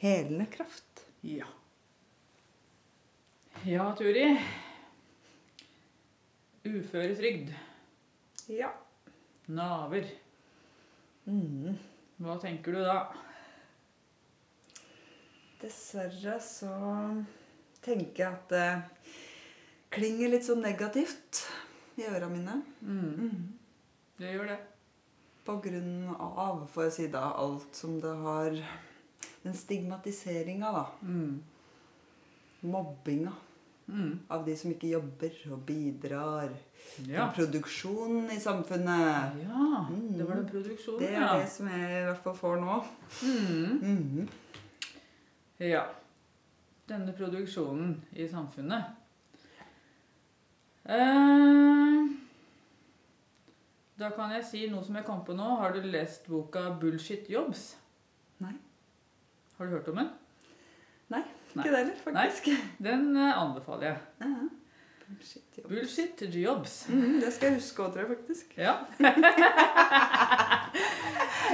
helende kraft. Ja. Ja, Turi. Uføretrygd. Ja. Naver. Mm. Hva tenker du da? Dessverre så tenker jeg at det klinger litt sånn negativt i øra mine. Mm. Det gjør det. På grunn av, får jeg si da, alt som det har Den stigmatiseringa, da. Mm. Mobbinga Mm. av de som ikke jobber og bidrar Ja. til produksjonen i samfunnet. ja. Det var den produksjonen, Det er ja. det som jeg i hvert fall får nå. Mm. Mhm. Ja. Denne produksjonen i samfunnet. Eh, da kan jeg si noe som jeg kom på nå. Har du lest boka 'Bullshit Jobs'? Nei. Har du hørt om den? Nei, ikke det heller, faktisk. Nei, Den eh, anbefaler jeg. Ja. Bullshit, jobs. 'Bullshit Jobs'. Mm, det skal jeg huske òg, tror jeg faktisk. Ja.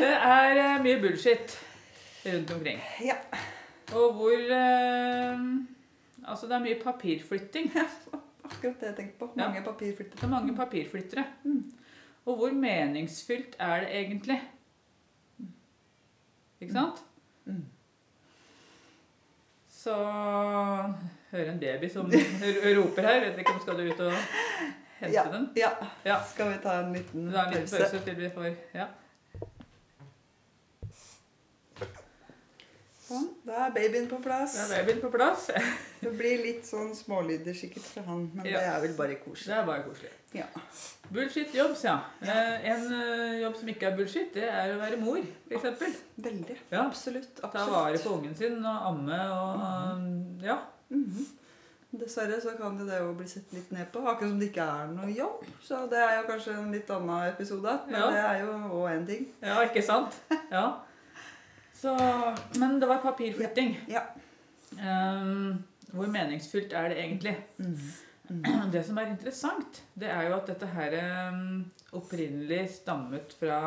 det er eh, mye bullshit rundt omkring. Ja. Og hvor eh, Altså, det er mye papirflytting. Akkurat det jeg tenkte på. Ja. Mange papirflyttere. Det er mange papirflyttere. Og hvor meningsfylt er det egentlig? Ikke sant? Mm. Så hører en baby som roper her. Vet ikke om skal du ut og hente Ja. den? Ja. Ja. Skal vi ta en liten pause? en liten pause til vi får Ja. Sånn, da er babyen på plass. Da er babyen på plass. Det blir litt sånn smålyder sikkert fra han, men Ja. det er vel bare koselig. Det er bare koselig. Ja. Bullshit jobs, ja. Eh, En eh, jobb som ikke er bullshit, det er å være mor, f.eks. Veldig. Ja. Absolutt. Ta vare på ungen sin og amme og Ja. Mhm. Dessverre så kan det jo bli sett litt ned på, akkurat som det ikke er noe jobb. Så det er jo kanskje en litt annen episode, men Ja. det er jo òg en ting. Ja, ikke sant? Ja. Så, men det var papirflytting. Ja. Um, hvor meningsfylt er det egentlig? Mhm. Det som er interessant, det er jo at dette her um, opprinnelig stammet fra,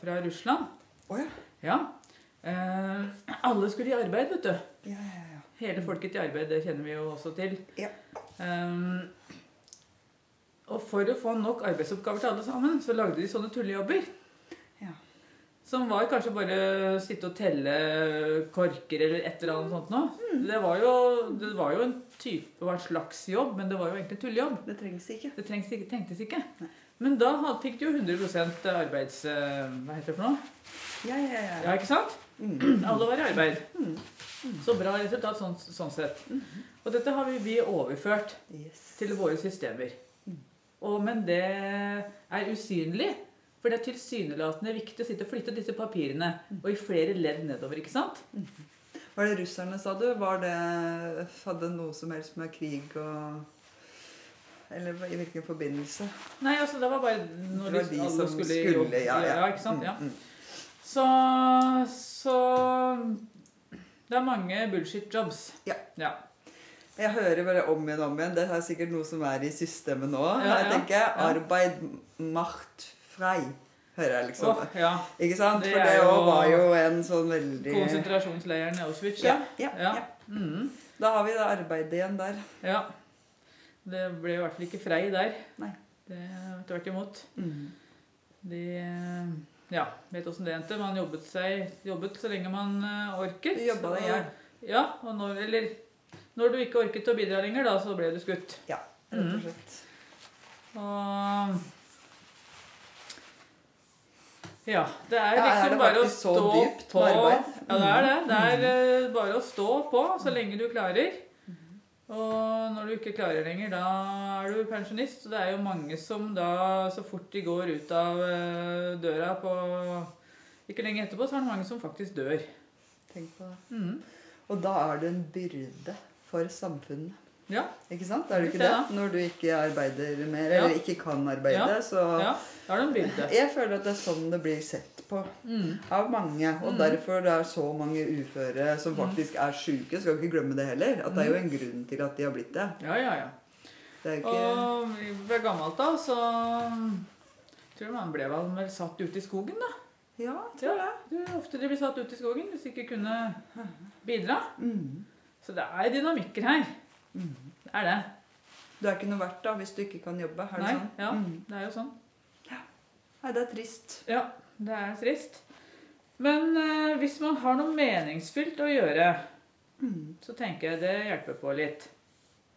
fra Russland. Oh, ja. Ja. Um, alle skulle i arbeid, vet du. Ja, ja, ja. Hele folket i arbeid, det kjenner vi jo også til. Ja. Um, og for å få nok arbeidsoppgaver til alle sammen, så lagde de sånne tullejobber. Som var kanskje bare sitte og telle korker eller et eller annet sånt noe. Mm. Det, var jo, det var jo en type og en slags jobb, men det var jo egentlig tullejobb. Det trengs ikke. Det trengs ikke, tenktes ikke. Nei. Men da fikk du jo 100 arbeids... eh, Hva heter det for noe? Ja, ja, ja. Ja, ikke sant? Mm. Alle var i arbeid. Mm. Så bra resultat sånn, sånn sett. Og dette har vi, vi overført Yes. til våre systemer. Mm. Og, men det er usynlig. For det er tilsynelatende viktig å sitte og flytte disse papirene. Mm. Og i flere ledd nedover. ikke sant? Var det russerne, sa du? Var det, hadde noe som helst med krig og Eller i hvilken forbindelse? Nei, altså det var bare når Det var de som skulle, skulle, ja, ja, ja. ikke sant? Ja. Mm, mm. Så, så Det er mange bullshit jobs. Ja. ja. Jeg hører bare om igjen og om igjen. Det er sikkert noe som er i systemet nå. Ja, ja. tenker jeg Ja. arbeid macht frei. Hører jeg liksom. Oh, ja. Ikke sant? Det For det jo var jo en sånn veldig Konsentrasjonsleiren i Auschwitz, ja, ja. ja, ja. Mm. Da har vi det arbeidet igjen der. ja. Det ble i hvert fall ikke Frei der. Nei. Det Tvert imot. Mm. De ja, vet åssen det endte. Man jobbet, seg, jobbet så lenge man eh, orket. Jobba deg i hjel. Ja, og når, eller når du ikke orket å bidra lenger, da, så ble du skutt. Ja, rett Mm. og slett. Og Ja, det er liksom det bare å stå på. Mm. Ja, det er det. Det er eh, bare å stå på så lenge du klarer. Og når du ikke klarer lenger, da er du pensjonist. Så det er jo mange som da, så fort de går ut av eh, døra på Ikke lenge etterpå, så er det mange som faktisk dør. Tenk på det. Mm. Og da er det en byrde for samfunnet. Ja. Ikke sant? Er det ikke det? det? Når du ikke arbeider mer, Ja. eller ikke kan arbeide. Ja. Så ja. Da det en jeg føler at det er sånn det blir sett på Mm. av mange. Og Mm. derfor det er så mange uføre som Mm. faktisk er sjuke. Skal ikke glemme det heller. At det er jo en grunn til at de har blitt det. Ja, ja, ja. Det ikke Og ved gammelt da, så tror jeg man ble vel satt ute i skogen, da. Ja, Ja, det er ofte de blir satt ute i skogen hvis de ikke kunne bidra. mm. Så det er dynamikker her. Mm. Det er det. Du er ikke noe verdt da hvis du ikke kan jobbe. Er det Nei, sånn? ja, Mm. det er jo sånn. Nei, det er trist. Ja, det er trist. Men eh, hvis man har noe meningsfylt å gjøre, Mm. så tenker jeg det hjelper på litt.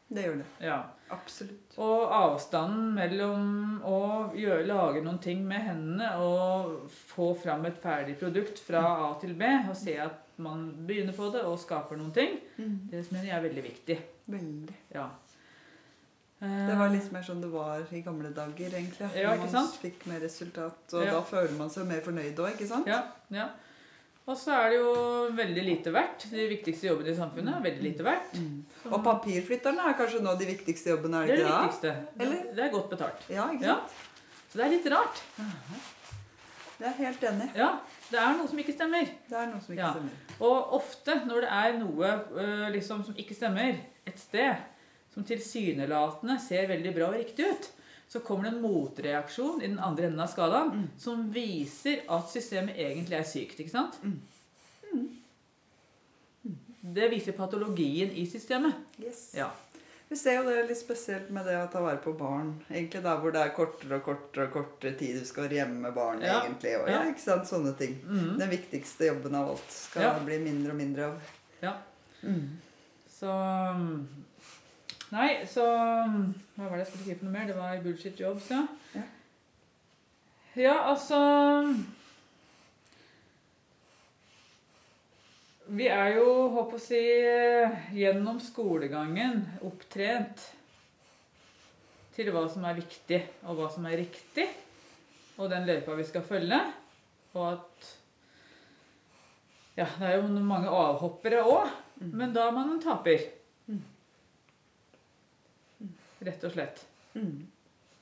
Det gjør det. Ja. Absolutt. Og avstanden mellom å gjøre, lage noen ting med hendene og få fram et ferdig produkt fra A til B, og se at man begynner på det og skaper noen ting, Mm. det mener jeg er veldig viktig. Veldig. Ja. Det var litt mer sånn det var i gamle dager, egentlig. Ja, man sant? fikk mer resultat, og Ja. da føler man seg mer fornøyd òg, ikke sant? Ja, ja. Og så er det jo veldig lite verdt. De viktigste jobbene i samfunnet er veldig lite verdt. Mm. Og papirflytterne er kanskje nå de viktigste jobbene, er Det det er det viktigste. Eller? Det er godt betalt. Ja, ikke Ja. Så det er litt rart. Det er helt enig. Ja, det er noe som ikke stemmer. Det er noe som ikke Ja. stemmer. Og ofte når det er noe øh, liksom, som ikke stemmer et sted, som tilsynelatende ser veldig bra og riktig ut, så kommer det en motreaksjon i den andre enden av skalaen Mm. som viser at systemet egentlig er sykt. ikke sant? Mm. Det viser patologien i systemet. Yes. Ja. Vi ser jo det litt spesielt med det å ta vare på barn. Egentlig der hvor det er kortere og kortere og kortere tid du skal være hjemme med barnet. Ja. egentlig. Og, ja, ikke sant? Sånne ting. Mm. Den viktigste jobben av alt skal Ja. bli mindre og mindre av. Ja. Mm. Så mm, Nei, så mm, Hva var det jeg skulle si for noe mer? Det var bullshit jobs, ja. Ja. Ja, altså Vi er jo, håper å si, gjennom skolegangen opptrent til hva som er viktig, og hva som er riktig, og den løypa vi skal følge. Og at Ja, det er jo mange avhoppere òg, Mm. men da er man en taper. Mm. Rett og slett. Mm.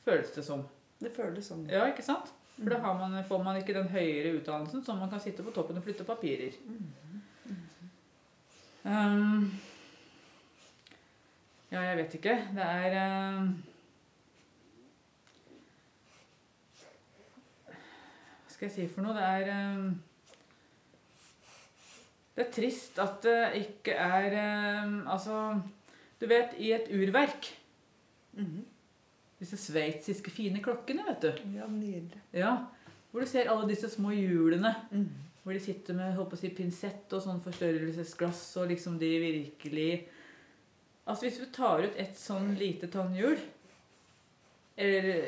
Føles det som. Det føles sånn. Ja, ikke sant? For da har man, får man ikke den høyere utdannelsen som man kan sitte på toppen og flytte papirer. Um, ja, jeg vet ikke. Det er um, Hva skal jeg si for noe? Det er um, Det er trist at det ikke er Altså, du vet, i et urverk Mhm. Disse sveitsiske fine klokkene, vet du. Ja, nydelig. Ja, Hvor du ser alle disse små hjulene. Mm. Hvor de sitter med håper å si, pinsett og sånn forstørrelsesglass, og liksom de virkelig Altså Hvis du tar ut et sånn lite tannhjul Eller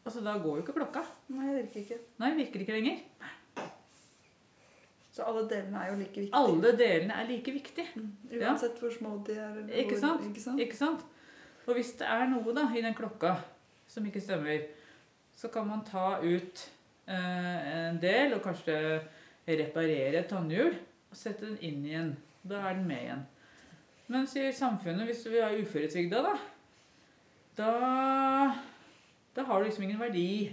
Altså, da går jo ikke klokka. Nei, det virker ikke. Nei, virker ikke lenger. Så alle delene er jo like viktige. Alle delene er like viktige. Mm. Ja. Uansett hvor små de er. Ikke hvor, sant? Ikke sant? Ikke sant? Og hvis det er noe da i den klokka som ikke stemmer, så kan man ta ut en del og kanskje reparere et tannhjul og sette den inn igjen. Da er den med igjen. Mens i samfunnet, hvis vi er uføretrygda, da, da Da har du liksom ingen verdi.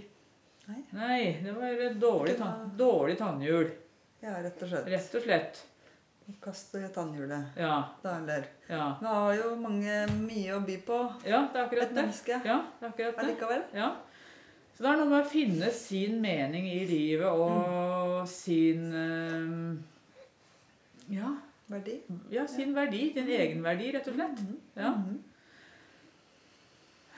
Nei. Nei, det var et dårlig, Det dårlig tannhjul. Ja, rett og slett. Rett og slett. Kaste tannhjulet. Ja. Da er det. Ja, Vi har jo mange mye å by på. ja det er akkurat Et det. menneske Ja, det er akkurat det. allikevel. Ja. Så det er noe med å finne sin mening i livet og sin eh, ja, Verdi. ja, sin verdi. Din egenverdi, rett og slett. Mm. Ja. Mhm.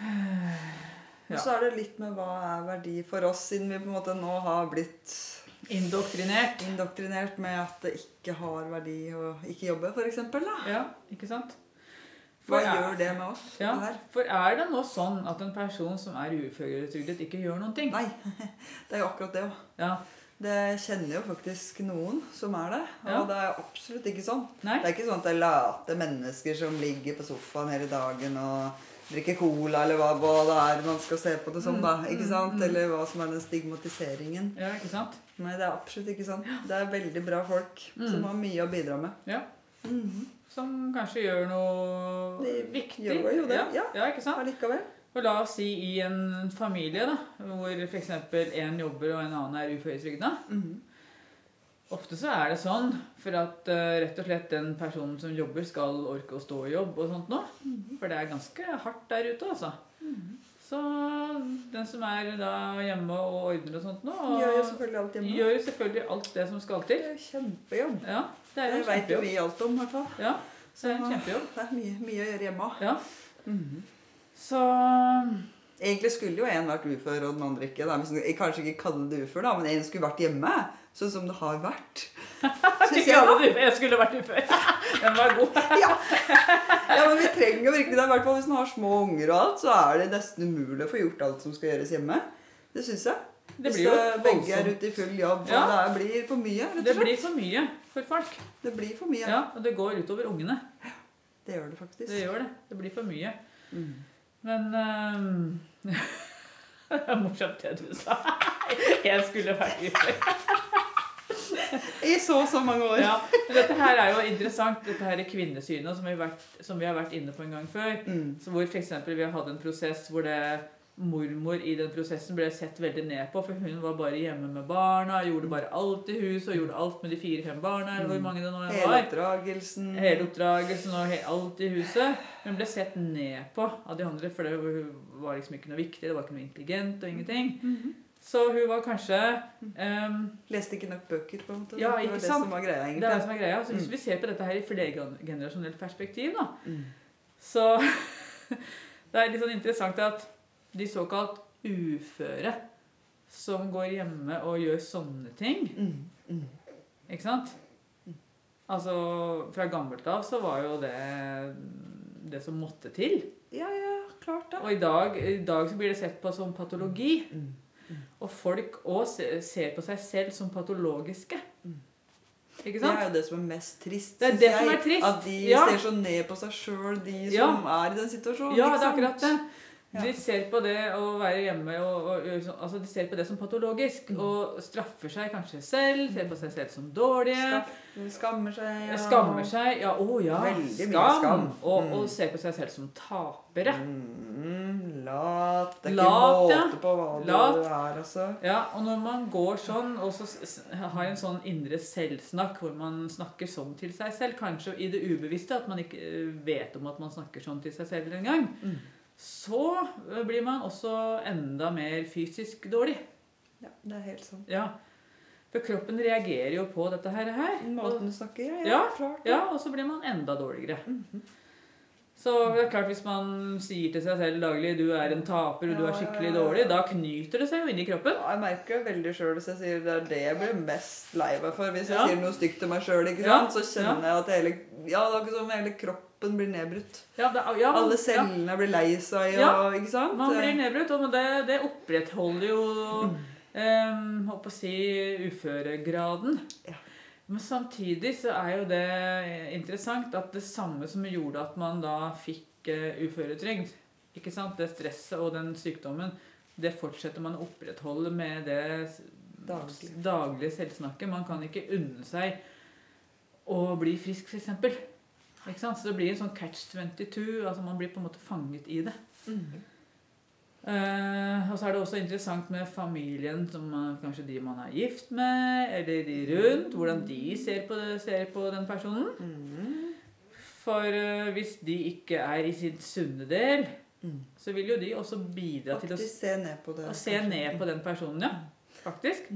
Ja. Og så er det litt med hva er verdi for oss, siden vi på en måte nå har blitt Indoktrinert. indoktrinert med at det ikke har verdi å ikke jobbe, f.eks. Ja, ikke sant? Hva er- gjør det med oss? Ja, for er det nå sånn at en person som er uføretrygdet, ikke gjør noen ting? Nei, det er jo akkurat det òg. Ja. Det kjenner jo faktisk noen som er det. Og Ja. det er absolutt ikke sånn. Nei? Det er ikke sånn at det er late mennesker som ligger på sofaen hele dagen og drikker cola, eller hva, hva det er man skal se på det som, da. Ikke sant? Eller hva som er den stigmatiseringen. Ja, ikke sant? Nei, det er absolutt ikke sånn. Det er veldig bra folk som har mye å bidra med. Ja. Mhm. Som kanskje gjør noe De viktig. gjør jo det, Ja, ja. ja ikke sant? Allikevel. Og la oss si i en familie da, hvor f.eks. en jobber og en annen er uføretrygda. Mhm. Ofte så er det sånn for at uh, rett og slett den personen som jobber, skal orke å stå i jobb og sånt nå. -hmm. For det er ganske hardt der ute, altså. Så den som er da hjemme og ordner og sånt nå, og Gjør jo selvfølgelig alt hjemme. gjør selvfølgelig alt det som skal til. Det er kjempejobb. Ja, det er jo Det en kjempejobb. Det vet vi alt om, i hvert fall. Ja, så det er en kjempejobb. Det er mye, mye å gjøre hjemme Ja. Mm -hmm. Så Egentlig skulle jo en vært ufør og den andre ikke. Da. Jeg kanskje ikke kalle det ufør, da, men en skulle vært hjemme. Sånn som det har vært. Synes jeg, da. jeg skulle vært ufør. Den var god. Ja. ja, men vi trenger jo virkelig det. I hvert fall hvis man har små unger og alt, så er det nesten umulig å få gjort alt som skal gjøres hjemme. Det syns jeg. Det Hvis eh, begge er ute i full jobb, Ja. det blir for mye. Det blir for mye for folk. Det blir for mye. Ja, og det går utover ungene. Det gjør det faktisk. Det gjør det. Det blir for mye. Mm. Men ehm, Det er morsomt det du sa. Jeg skulle vært ufør. I så og så mange år. Ja, men dette her er jo interessant, dette her er kvinnesynet som vi, vært, som vi har vært inne på en gang før. Mm. Så hvor for vi har hatt en prosess hvor det mormor i den prosessen ble sett veldig ned på, for hun var bare hjemme med barna, gjorde bare alt i huset og gjorde alt med de fire-fem barna, eller hvor mange det nå Hele oppdragelsen. Hele oppdragelsen og alt i huset. Hun ble sett ned på av de andre, for det var liksom ikke noe viktig, det var ikke noe intelligent og ingenting. Mhm. Så hun var kanskje um, Leste ikke nok bøker, på en måte. Ja, det ikke sant? det som var greia, Det er det som er greia. Så hvis Mm. vi ser på dette her i flergenerasjonelt perspektiv, da, Mm. så det er litt sånn interessant at de såkalt uføre som går hjemme og gjør sånne ting, Mm. Mm. ikke sant? Altså, fra gammelt av så var jo det det som måtte til. Ja, ja, klart det. Og i dag, i dag så blir det sett på som patologi. Mm. Og folk òg ser på seg selv som patologiske. Mm. Ikke Det er jo det som er mest trist, Det er det som er trist. At de Ja. ser så ned på seg sjøl, de Ja. som er i den situasjonen. Ja, ikke det er akkurat det. Ja. De ser på det å være hjemme og, og, gjøre sånn- altså de ser på det som patologisk. Mm. Og straffer seg kanskje selv, ser på seg selv som dårlige. Skammer seg. ja. Skammer seg. Ja, å ja. Veldig skam. skam. Og, Mm. og ser på seg selv som tapere. Mm, lat. Det er Lat, ikke ja. måte på hva Lat. du er, altså. Ja, og når man går sånn og så har en sånn indre selvsnakk hvor man snakker sånn til seg selv, kanskje i det ubevisste, at man ikke eh, vet om at man snakker sånn til seg selv engang, Mm. Så eh, blir man også enda mer fysisk dårlig. Ja, det er helt sant. Ja. For kroppen reagerer jo på dette her. Måten du snakker, ja. Ja, klart. ja, og så blir man enda dårligere. Mhm. Så det er klart hvis man sier til seg selv daglig du er en taper og du er skikkelig ja, ja, ja. dårlig, da knyter det seg jo inn i kroppen. Ja, Jeg merker jo veldig sjøl hvis jeg sier det er det jeg blir mest lei meg for. Hvis jeg Ja. sier noe stygt til meg sjøl, Ja, så kjenner jeg at hele, ja, det er ikke som hele kroppen blir nedbrutt. Ja, det, ja, Alle cellene blir lei seg, og, Ja, ikke sant? Man blir nedbrutt, og det, det opprettholder jo um, Håper å si uføregraden. Ja. Men samtidig så er jo det interessant at det samme som gjorde at man da fikk eh, uføretrygd, ikke sant? det stresset og den sykdommen, det fortsetter man å opprettholde med det daglige, daglige selvsnakket. Man kan ikke unne seg å bli frisk, f.eks. Ikke sant? Så det blir en sånn catch 22. altså Man blir på en måte fanget i det. Mm. Uh, og så er det også interessant med familien, som uh, kanskje de man er gift med, eller de rundt, hvordan de ser på, det, ser på den personen. Mm. For uh, hvis de ikke er i sin sunne del, mm. så vil jo de også bidra til å, se ned på det. å se ned på den personen, ja. Faktisk.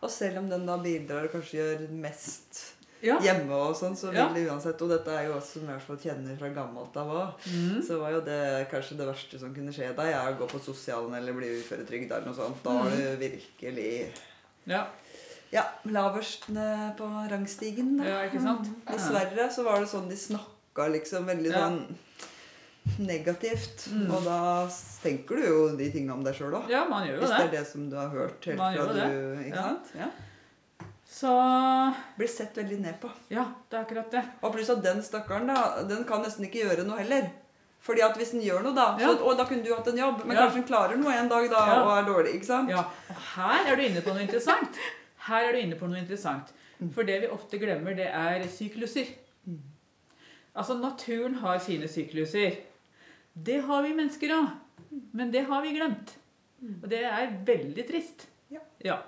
Og selv om den da bidrar og kanskje gjør mest Ja. hjemme og sånn, så vil de det uansett Og dette er jo også som i hvert fall kjenner fra gammelt av òg. Mm. Så var jo det kanskje det verste som kunne skje deg, er å gå på sosialen eller bli uføretrygd eller noe sånt. Da har Mm. du virkelig Ja. Ja, laverst på rangstigen. da. Ja, ikke sant? Mm. Dessverre så var det sånn de snakka liksom veldig Ja. sånn negativt. Mm. Og da tenker du jo de tinga om deg sjøl òg. ja, man gjør jo Hvis det er det. det som du har hørt helt Man fra du det. Ikke sant? Ja. Så Blir sett veldig ned på. ja, det er akkurat det. Og pluss at den stakkaren, da, den kan nesten ikke gjøre noe heller. Fordi at hvis den gjør noe, da Ja. så, Og da kunne du hatt en jobb, men Ja. kanskje den klarer noe en dag da Ja. og er dårlig. ikke sant? Ja, og her er du inne på noe interessant. Her er du inne på noe interessant. Mm. For det vi ofte glemmer, det er sykluser. Mm. Altså, naturen har sine sykluser. Det har vi mennesker òg. Men det har vi glemt. Og det er veldig trist. Ja. ja.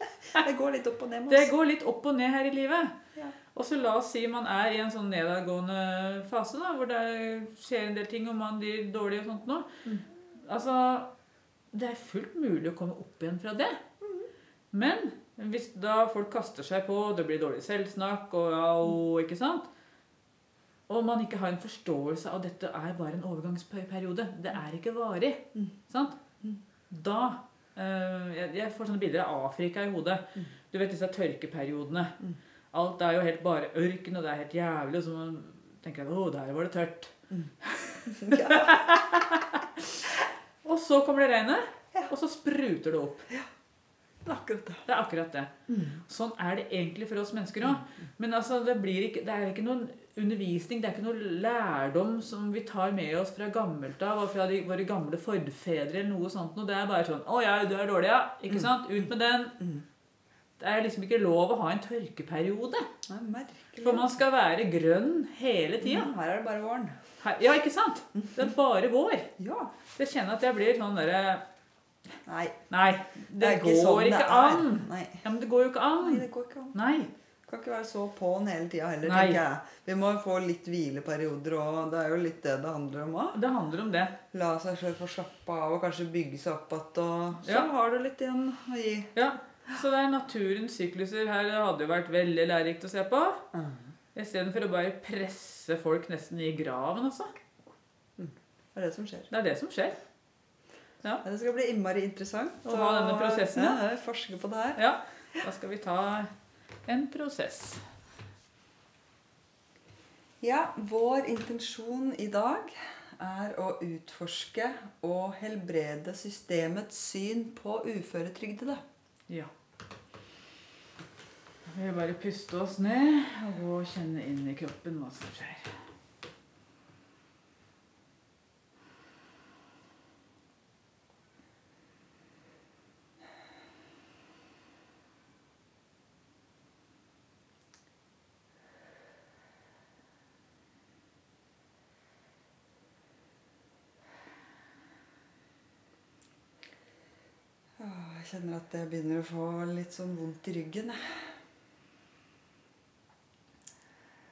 Det går litt opp og ned Det går litt opp og ned her i livet. Ja. Og så la oss si man er i en sånn nedadgående fase, da, hvor det skjer en del ting, og man blir dårlig og sånt noe. Mm. Altså, det er fullt mulig å komme opp igjen fra det. Men hvis da folk kaster seg på, det blir dårlig selvsnakk, og og, ikke sant? Og man ikke har en forståelse av at dette er bare en overgangsperiode. Det er ikke varig. Mm. Sant? Mm. Da jeg, jeg får sånne bilder av Afrika i hodet. Mm. Du vet disse tørkeperiodene. Mm. Alt er jo helt bare ørken, og det er helt jævlig. Og så tenker at, å, der var det tørt. Mm. Og så kommer det regnet, og så spruter det opp. det er akkurat det. Det er akkurat det. Mm. Sånn er det egentlig for oss mennesker òg. Men altså, det, blir ikke, det er ikke noen undervisning, det er ikke noe lærdom som vi tar med oss fra gammelt av, og fra de, våre gamle forfedre, eller noe sånt Og Det er bare sånn 'Å ja, du er dårlig, ja.' Ikke Mm. sant? Ut med den. Mm. Det er liksom ikke lov å ha en tørkeperiode. Er. For man skal være grønn hele tida. Mm, Her er det bare våren. Her- Ja, ikke sant? Det er bare vår. Ja. Jeg kjenner at jeg blir sånn derre Nei, Nei, det, det går sånn ikke det an. Nei. Ja, men det går jo ikke an. Nei, det går ikke an. Nei. Kan ikke være så på'n hele tida heller, Nei. tenker jeg. Vi må få litt hvileperioder òg. Det er jo litt det det handler om òg. Det handler om det. La seg sjøl få slappe av og kanskje bygge seg opp igjen. Så Ja. har du litt igjen å gi. Ja, Så det er naturens sykluser her. Det hadde jo vært veldig lærerikt å se på. Mm. Istedenfor å bare presse folk nesten i graven, altså. Det er det som skjer. Det er det som skjer. Ja, det skal bli innmari interessant Å ha denne prosessen, ja. Forske på det her. Ja, da skal vi ta en prosess. Ja, vår intensjon i dag er å utforske og helbrede systemets syn på uføretrygdede. Ja. Vi bare puste oss ned og gå og kjenne inn i kroppen hva som skjer. Kjenner at jeg begynner å få litt sånn vondt i ryggen.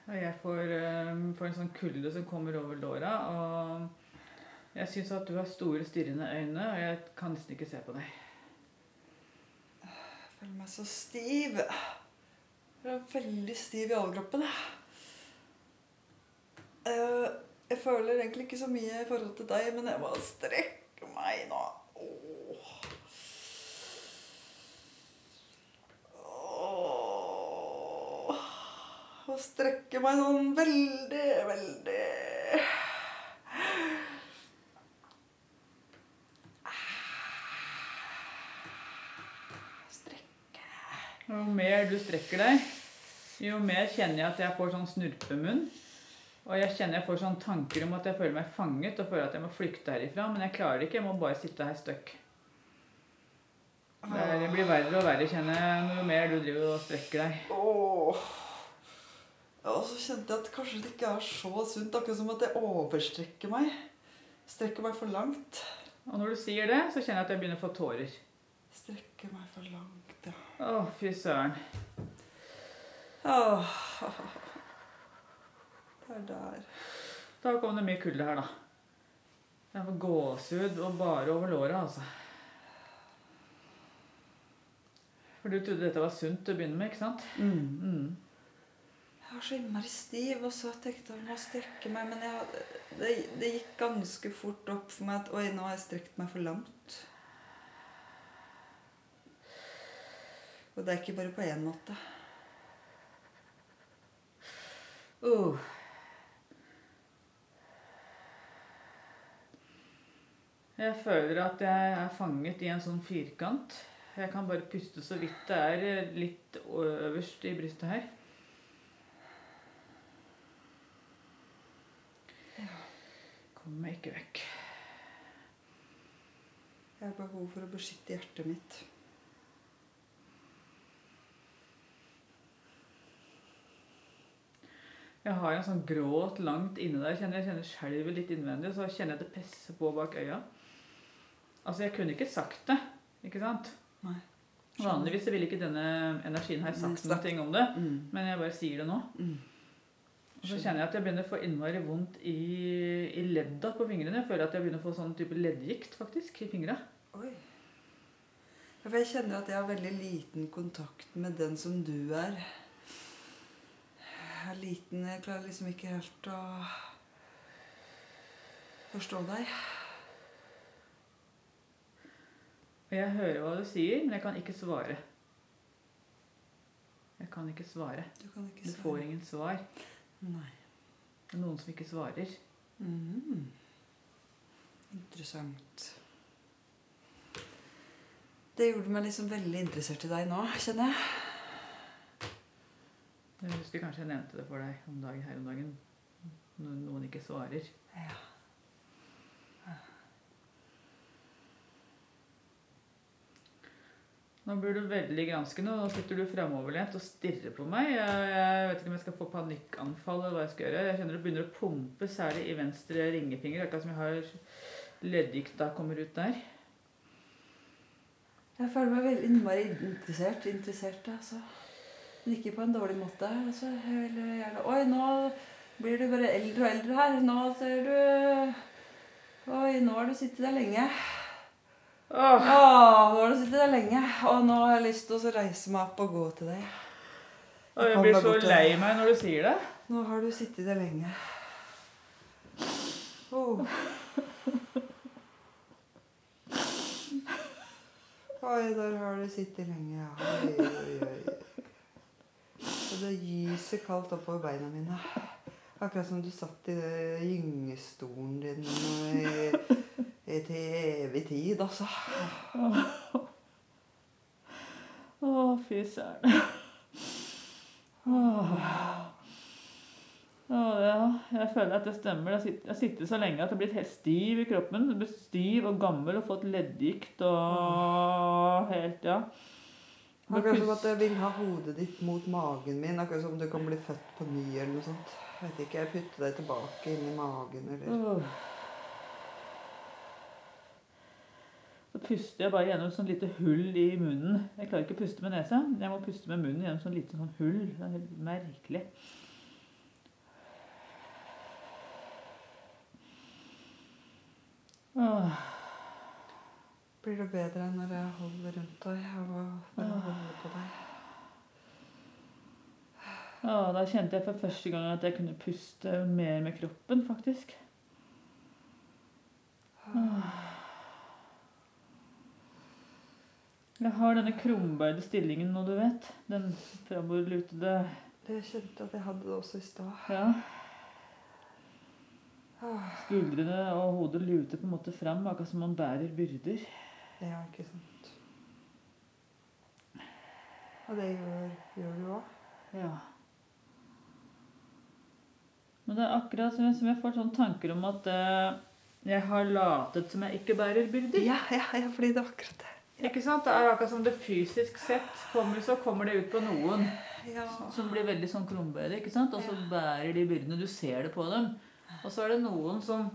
Og jeg får, eh, får en sånn kulde som kommer over låra. Og jeg syns at du har store, stirrende øyne, og jeg kan nesten ikke se på deg. Jeg føler meg så stiv. Jeg er veldig stiv i overkroppen. Eh, Jeg føler egentlig ikke så mye i forhold til deg, men jeg må strekke meg nå. Og strekke meg sånn veldig, veldig Strekke. Jo mer du strekker deg, jo mer kjenner jeg at jeg får sånn snurpemunn. Og jeg kjenner jeg får sånn tanker om at jeg føler meg fanget og føler at jeg må flykte herifra. Men jeg klarer det ikke. Jeg må bare sitte her er- det blir verre og verre, kjenner jeg, jo mer du driver og strekker deg. Åh. Og så kjente jeg at kanskje det ikke er så sunt, akkurat som at jeg overstrekker meg. Strekker meg for langt. Og når du sier det, så kjenner jeg at jeg begynner å få tårer. Strekker meg for langt, ja. Å, fy søren. Åh. Det er der. Da kom det mye kulde her, da. Jeg får gåsehud og bare over låret, altså. For du trodde dette var sunt til å begynne med, ikke sant? Mm. Mm. Jeg var så innmari stiv, og så tenkte jeg om å strekke meg, men jeg, det, det gikk ganske fort opp for meg at oi, nå har jeg strekt meg for langt. Og det er ikke bare på én måte. Uh. Jeg føler at jeg er fanget i en sånn firkant. Jeg kan bare puste så vidt det er eh, litt øverst i brystet her. Kommer meg ikke vekk. Jeg har behov for å beskytte hjertet mitt. Jeg har en sånn gråt langt inne der. Jeg kjenner, jeg kjenner skjelvet litt innvendig, så kjenner jeg at det presser på bak øya. Altså, jeg kunne ikke sagt det, ikke sant? Nei. Vanligvis ville ikke denne energien her sagt noe om det, Mm. men jeg bare sier det nå. Mm. Og så kjenner jeg at jeg begynner å få innmari vondt i, i ledda på fingrene. Jeg føler at jeg begynner å få sånn type leddgikt faktisk i fingra. For jeg kjenner at jeg har veldig liten kontakt med den som du er. Jeg er liten, jeg klarer liksom ikke helt å forstå deg. Og jeg hører hva du sier, men jeg kan ikke svare. Jeg kan ikke svare. Du kan ikke svare. Du får ingen svar. Nei. Det er noen som ikke svarer. Mhm. Interessant. Det gjorde meg liksom veldig interessert i deg nå, kjenner jeg. Jeg husker kanskje jeg nevnte det for deg om dagen her om dagen. Når noen ikke svarer. Ja. Nå blir du veldig granskende, og nå sitter du framoverlent og stirrer på meg. Jeg, vet ikke om jeg skal få panikkanfall eller hva jeg skal gjøre. Jeg kjenner det begynner å pumpe, særlig i venstre ringefinger. Akkurat som jeg har leddgikta kommer ut der. Jeg føler meg veldig innmari interessert. Interessert, altså. Men ikke på en dårlig måte. Altså, jeg vil gjerne Oi, nå blir du bare eldre og eldre her. Nå ser du Oi, nå har du sittet der lenge. Åh, Åh, nå har du sittet der lenge. Og nå har jeg lyst til å reise meg opp og gå til deg. Jeg, jeg blir så lei meg når du sier det. Nå har du sittet der lenge. Oh. Oi, der har du sittet lenge. Oi, oi, oi. Og det gyser kaldt oppover beina mine. Akkurat som du satt i gyngestolen din i til evig tid, altså. Å, fy søren. Åh. Oh, ja. Jeg føler at det stemmer. Jeg sitter, jeg sitter så lenge at jeg har blitt helt stiv i kroppen. Blitt stiv og gammel og fått leddgikt og helt, ja. Akkurat som at jeg vil ha hodet ditt mot magen min. Akkurat som om du kan bli født på ny eller noe sånt. Jeg vet ikke, jeg putter deg tilbake inn i magen eller Åh. Så puster jeg bare gjennom et sånt lite hull i munnen. Jeg klarer ikke å puste med nesa. Jeg må puste med munnen gjennom et sånt lite sånn hull. Det er helt merkelig. Åh. Blir det bedre når jeg holder rundt deg og holder på deg? Åh, da kjente jeg for første gang at jeg kunne puste mer med kroppen, faktisk. Jeg har denne krumbøyde stillingen nå, du vet. Den framoverlutede Jeg kjente at jeg hadde det også i stad. Ja. Skuldrene og hodet luter på en måte fram, akkurat som man bærer byrder. Ja, ikke sant. Og det gjør, gjør du òg. Ja. Men det er akkurat som jeg, som jeg får sånne tanker om at eh, jeg har latet som jeg ikke bærer byrder. Ja, ja, ja, fordi det er akkurat det. Ikke sant? Det er akkurat som det fysisk sett kommer, så kommer det ut på noen Ja. som blir veldig sånn krumbøyde, ikke sant? Og så bærer de byrdene. Du ser det på dem. Og så er det noen som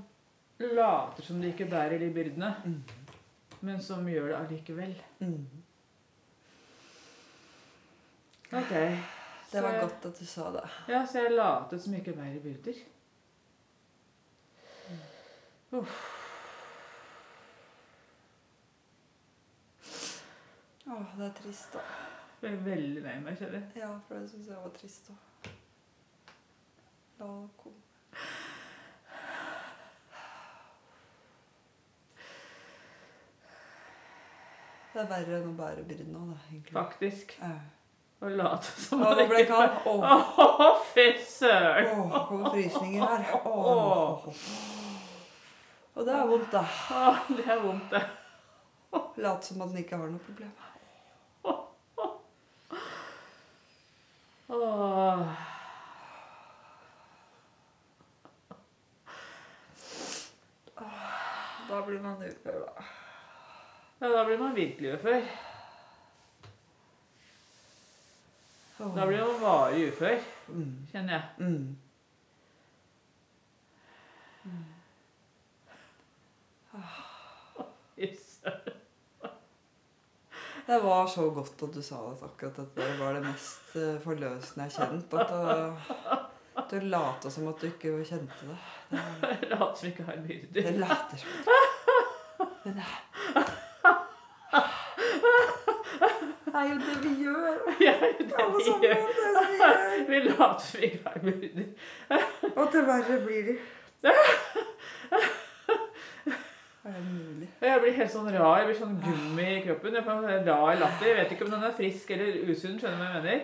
later som de ikke bærer de byrdene, Mm. men som gjør det allikevel. Mm. Ok. Det var jeg- godt at du sa det. Ja, så jeg latet som ikke bærer byrder. Å, det er trist, da. Jeg er veldig lei meg, kjære. Ja, for det syns jeg var trist òg. Ja, kom. Det er verre enn å bære byrden da. egentlig. Faktisk. Ja. Og late som Å, nå ble jeg kald. Åh, fy søren! åh, kommer frysninger her. Åh. Og det er vondt, da. Åh, det er vondt, det. Late som at den ikke har noe problem. Åh. Da blir man ufør, da. Ja, da blir man virkelig ufør. Da blir man varig ufør, Mm. kjenner jeg. Mm. Fy søren. Det var så godt at du sa det akkurat at det var det mest eh, forløsende jeg har kjent. At du, du lata som at du ikke kjente det. Det, Lat som ikke har byrder. det later som Men det Det er jo det vi gjør. Ja, det Alle vi sammen. gjør. Det er det vi gjør. Vi later som ikke har byrder. Og til verre blir de. Er det mulig? Jeg blir helt sånn rar. Jeg blir sånn gummi i kroppen. Jeg får en rar latter. Jeg vet ikke om den er frisk eller usunn. Skjønner du hva jeg mener?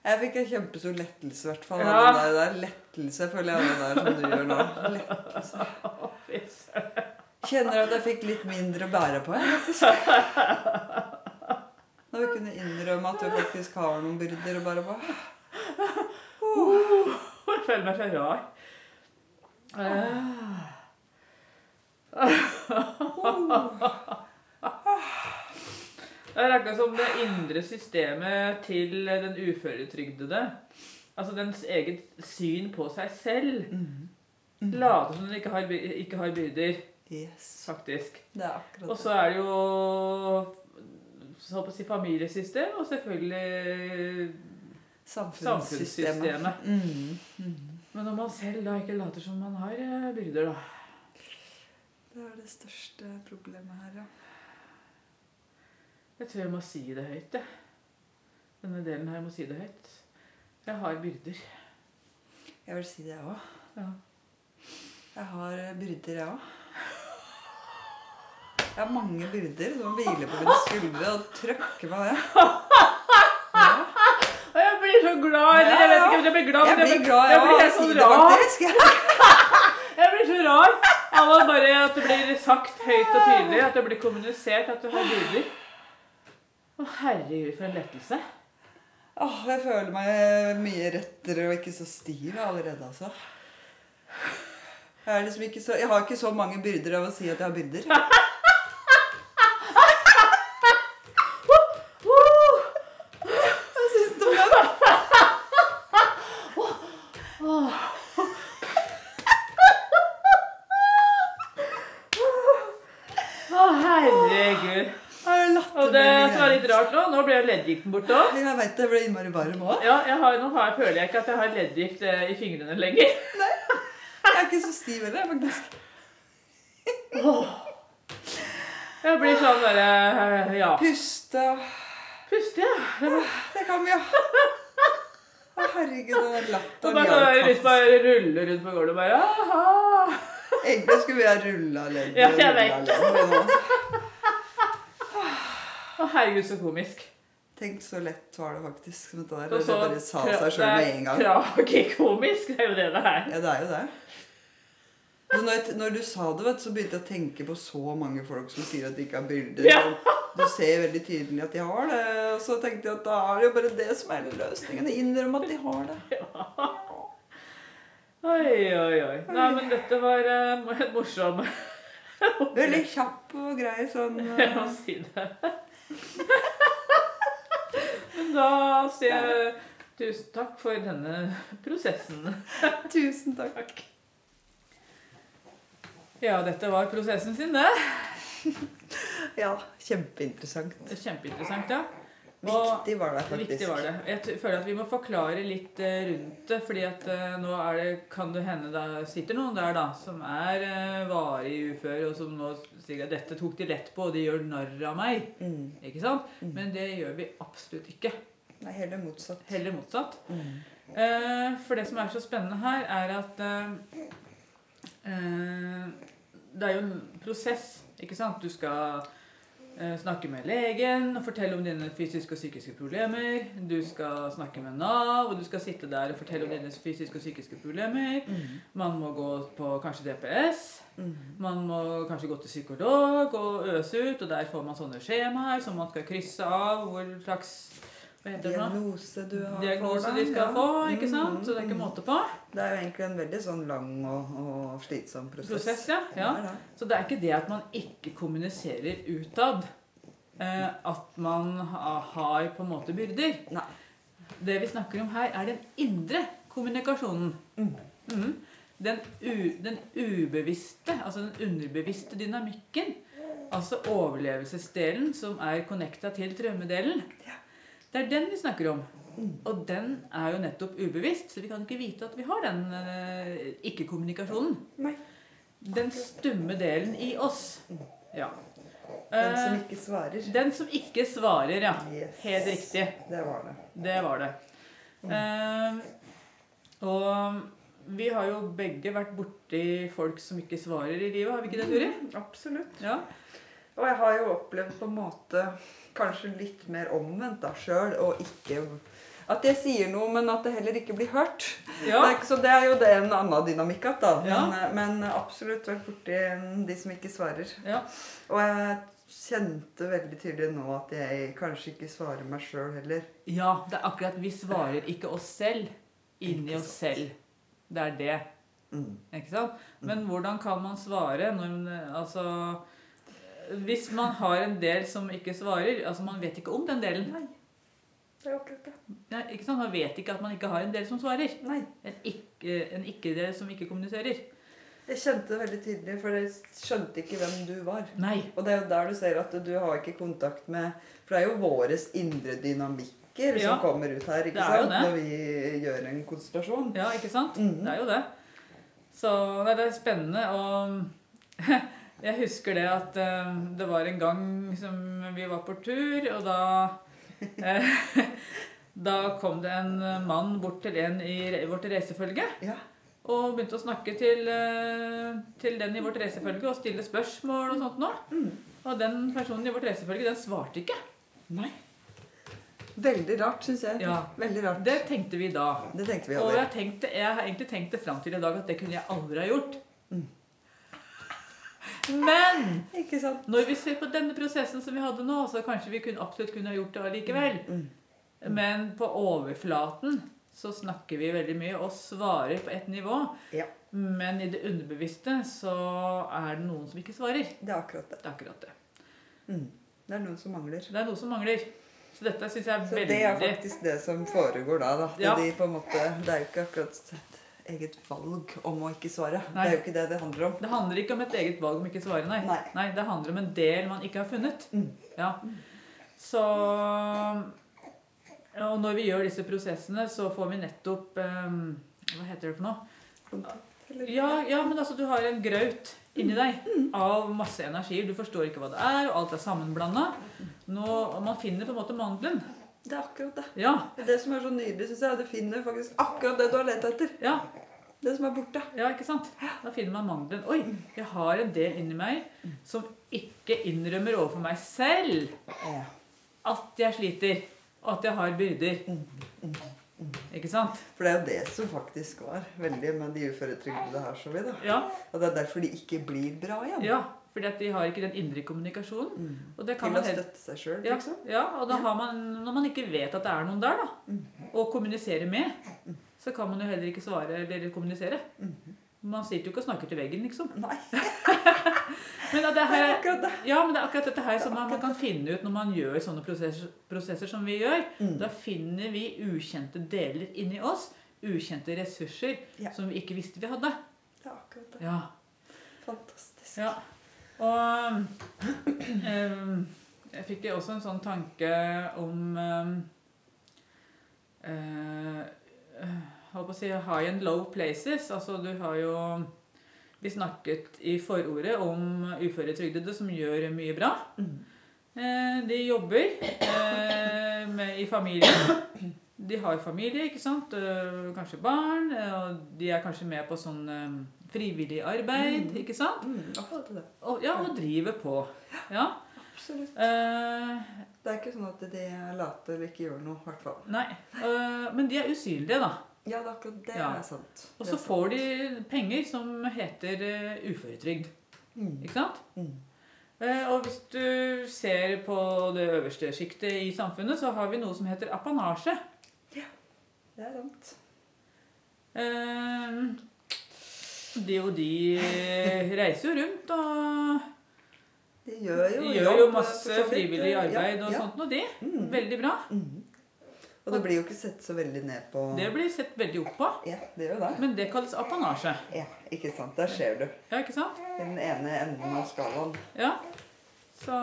Jeg fikk en kjempestor lettelse, i hvert fall. Ja. av der, der lettelse føler jeg av det der som du gjør nå. Lettelse. Kjenner at jeg fikk litt mindre å bære på, jeg, faktisk. Når vi kunne innrømme at vi faktisk har noen byrder å bære på. Jeg føler meg så rar. Eh. Det er akkurat som det indre systemet til den uføretrygdede. Altså dens eget syn på seg selv. Mm. Later som den ikke har, ikke har byrder, Yes. faktisk. Det er akkurat Og så er det jo så å si familiesystem, og selvfølgelig Samfunnssystemet. samfunnssystemet. Mm. Mm. Men når man selv da ikke later som man har eh, byrder, da. Det er det største problemet her, ja. Jeg tror jeg må si det høyt, jeg. Denne delen her jeg må si det høyt. Jeg har byrder. Jeg vil si det, jeg òg. Ja. Jeg har eh, byrder, jeg òg. Jeg har mange byrder som hviler på mine skuldre og trøkker meg ned. Ja. Og jeg blir så glad! Jeg vet ikke om jeg blir glad, Jeg men blir glad, jeg jeg blir helt sånn rar. Jeg blir så rar var bare at det blir sagt høyt og tydelig, at det blir kommunisert at du har byrder. Å herregud, for en lettelse. Åh, jeg føler meg mye rettere og ikke så stiv allerede, altså. Jeg, er liksom ikke så, jeg har ikke så mange byrder av å si at jeg har byrder. Hva syns du om den? Å herregud. Har du latt Og det som er litt rart nå, ble leddgikten borte òg. Jeg veit det ble innmari varm òg. Ja, har, nå har, føler jeg ikke at jeg har leddgikt eh, i fingrene lenger. Nei, Jeg er ikke så stiv heller, faktisk. Jeg blir sånn derre eh, Ja. Puste og Puste, ja. Det kan vi, jo. Å, herregud, den latteren bare hjalp å rulle rundt på gulvet og bare aha. Egentlig skulle vi ha rulla ledd. Ja, jeg vet vet. ledd, men nå- Å, herregud, så komisk. Tenk så lett var det faktisk. Dette der. så, Det bare sa seg sjøl med en gang. Det tragikomisk, det er jo det det er. Ja, det er jo det. Så når, jeg, når du sa det, vet, så begynte jeg å tenke på så mange folk som sier at de ikke har bilder. Ja. Du ser veldig tydelig at de har det. Og så tenkte jeg at da er det jo bare det som er løsningen. Innrømme at de har det. Ja. Oi, oi, oi. Nei, men dette var uh, morsomt. morsom Veldig kjapp og grei sånn Jeg må eh, si det. Men da sier jeg tusen takk for denne prosessen. Tusen takk. Ja, dette var prosessen sin, det. Ja, kjempeinteressant. Kjempeinteressant, ja. Viktig var det faktisk. viktig var det. Jeg føler at vi må forklare litt eh, rundt det, fordi at eh, nå det, kan det hende det sitter noen der da, som er eh, varig ufør, og som nå sier at dette tok de lett på, og de gjør narr av meg. Mm. Ikke sant? Mm. Men det gjør vi absolutt ikke. Nei, heller motsatt. Heller motsatt. Mm. Eh, for det som er så spennende her, er at eh, det er jo en prosess, ikke sant? Du skal snakke med legen og fortelle om dine fysiske og psykiske problemer. Du skal snakke med Nav, og du skal sitte der og fortelle om dine fysiske og psykiske problemer. Man må gå på kanskje DPS. Man må kanskje gå til psykolog og øse ut, og der får man sånne skjemaer som man skal krysse av hvor slags Diagnose du har Diagnose de skal Ja. få, ikke Mm, sant? Så det er ikke mm. måte på. Det er jo egentlig en veldig sånn lang og, og slitsom prosess. Prosess, ja. ja. Det det. Så det er ikke det at man ikke kommuniserer utad. Eh, at man har på en måte byrder. Nei. Det vi snakker om her, er den indre kommunikasjonen. Mm. Mm. Den, den ubevisste, altså den underbevisste dynamikken. Altså overlevelsesdelen som er connecta til drømmedelen. Det er den vi snakker om. Mm. Og den er jo nettopp ubevisst, så vi kan ikke vite at vi har den eh, ikke-kommunikasjonen. Den stumme delen i oss. Ja. Den som Eh, ikke svarer. den som ikke svarer, ja. Yes. Helt riktig. Det var det. Det var det. Eh, og vi har jo begge vært borti folk som ikke svarer i livet, har vi ikke det, Turi? Absolutt. Ja. Og jeg har jo opplevd på en måte kanskje litt mer omvendt da sjøl, og ikke At jeg sier noe, men at det heller ikke blir hørt. ja. Det er, så det er jo det en annen dynamikk igjen, da. Ja. Men, men absolutt vært borti de som ikke svarer. ja. Og jeg kjente veldig tydelig nå at jeg kanskje ikke svarer meg sjøl heller. Ja, det er akkurat vi svarer ikke oss selv inni oss selv. Det er det. Mm. Ikke sant? Men hvordan kan man svare når Altså Hvis man har en del som ikke svarer Altså, man vet ikke om den delen. Nei. Det er jo akkurat det. Ja, ikke sant? Man vet ikke at man ikke har en del som svarer. Nei. En ikke-del ikke-del som ikke kommuniserer. Jeg kjente det veldig tydelig, for jeg skjønte ikke hvem du var. Nei. Og det er jo der du ser at du har ikke kontakt med For det er jo våres indre dynamikker Ja. som kommer ut her ikke sant? når vi gjør en konsentrasjon. Ja, ikke sant? Mhm. Det er jo det. Så nei, det er spennende. Og jeg husker det at uh, det var en gang som vi var på tur, og da uh, Da kom det en mann bort til en i vårt reisefølge Ja. og begynte å snakke til, uh, til den i vårt reisefølge og stille spørsmål og sånt noe. Mm. Og den personen i vårt reisefølge, den svarte ikke. Nei. Veldig rart, syns jeg. Ja. Veldig rart. Det tenkte vi da. Det tenkte vi aldri. Og jeg, tenkte, jeg har egentlig tenkt det fram til i dag at det kunne jeg aldri ha gjort. Mm. Men Ikke sant? når vi ser på denne prosessen som vi hadde nå, så kanskje vi kunne, absolutt kunne ha gjort det allikevel. Mm. Men på overflaten så snakker vi veldig mye og svarer på ett nivå. Ja. Men i det underbevisste så er det noen som ikke svarer. Det er akkurat det. Det er akkurat det. Mm. Det er noen som mangler. Det er noen som mangler. Så dette syns jeg er Så veldig det er faktisk det som foregår da. da. Ja. de måte, det er jo ikke akkurat eget valg om å ikke svare. Nei. Det er jo ikke det det handler om. Det handler ikke om et eget valg om ikke svare, nei. Nei. Det handler om en del man ikke har funnet. Mm. Ja. Så Og når vi gjør disse prosessene, så får vi nettopp um, Hva heter det for noe? Ja, ja, men altså, du har en graut inni deg Mm. av masse energier. Du forstår ikke hva det er, og alt er sammenblanda. Man finner på en måte mandelen. Det er akkurat det. Ja, Det som er så nydelig, syns jeg. er at Du finner faktisk akkurat det du har lett etter. ja, Det som er borte. ja, ikke sant? Da finner man mandelen. Oi, jeg har en del inni meg som ikke innrømmer overfor meg selv at jeg sliter, og at jeg har byrder. Ikke sant? For det er jo det som faktisk var veldig med de uføretrygdede her, så vi da. Ja, Og det er derfor de ikke blir bra igjen. ja fordi at de har ikke den indre kommunikasjonen. Mm. Og det kan man helt støtte seg sjøl, Ja, liksom. ja, og da Ja. har man, når man ikke vet at det er noen der, da, Mm. å kommunisere med, så kan man jo heller ikke svare eller kommunisere. Mm. Man sitter jo ikke og snakker til veggen, liksom. Nei, Men det, det er her, det. ja, men det er akkurat dette her som man, man kan finne ut når man gjør sånne prosesser, prosesser som vi gjør. Mm. Da finner vi ukjente deler inni oss, ukjente ressurser Ja. som vi ikke visste vi hadde. Det er akkurat det. Ja, Fantastisk. ja. Og eh, jeg fikk også en sånn tanke om ehm, eh, holdt på å si high and low places. Altså du har jo Vi snakket i forordet om uføretrygdede som gjør mye bra. Mm. Eh, de jobber eh, med, i familie. De har familie, ikke sant? Eh, kanskje barn. eh, Og de er kanskje med på sånn eh, frivillig arbeid, Mm. ikke sant? Mm. Og, ja, og driver på. Ja. Absolutt. Eh, Det er ikke sånn at de later eller ikke gjør noe, i hvert fall. nei, eh, men de er usynlige, da. Ja, det er akkurat det Ja. er sant. Og så får de penger som heter uh, uføretrygd. Mm. Ikke sant? Mm. Eh, Og hvis du ser på det øverste sjiktet i samfunnet, så har vi noe som heter apanasje. Ja, Det er sant. Eh, De og de reiser jo rundt og De gjør jo, gjør jo masse frivillig Ja, arbeid og ja. sånt og de. Mm. Veldig bra. Mm. Og det blir jo ikke sett så veldig ned på Det blir sett veldig opp på. Ja, det gjør det. Men det kalles apanasje. Ja, ikke sant. Der ser du. Ja, ikke sant? Den ene enden av skalaen. Ja. Så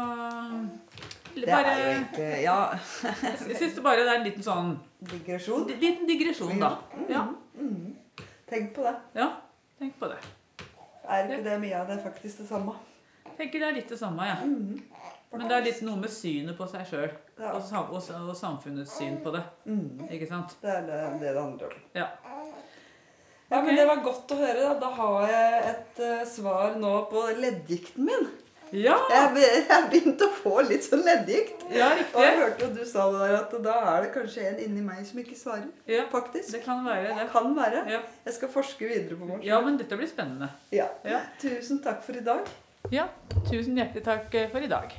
Det er jo ikke, egentlig Ja, Jeg syns bare det er en liten sånn digresjon. Liten digresjon, da. Ja. Mm. Tenk på det. ja. Tenk på det. Er ikke det mye av det faktisk det samme? Tenker det er litt det samme. Ja. Mm. Men det er litt noe med synet på seg sjøl. Ja. Og, og, og samfunnets syn på det. Mm. Ikke sant? Det er det det, det handler om. Ja. Ja, men Det var godt å høre. Da, da har jeg et uh, svar nå på leddgikten min. Ja, Jeg jeg begynte å få litt sånn leddgikt. ja Og jeg hørte jo du sa det der at da er det kanskje en inni meg som ikke svarer. Ja, Faktisk. det kan være det. Kan være. Ja. Jeg skal forske videre på morgen. ja, men dette blir spennende. Ja. Ja. Tusen takk for i dag. Ja, tusen hjertelig takk eh, for i dag.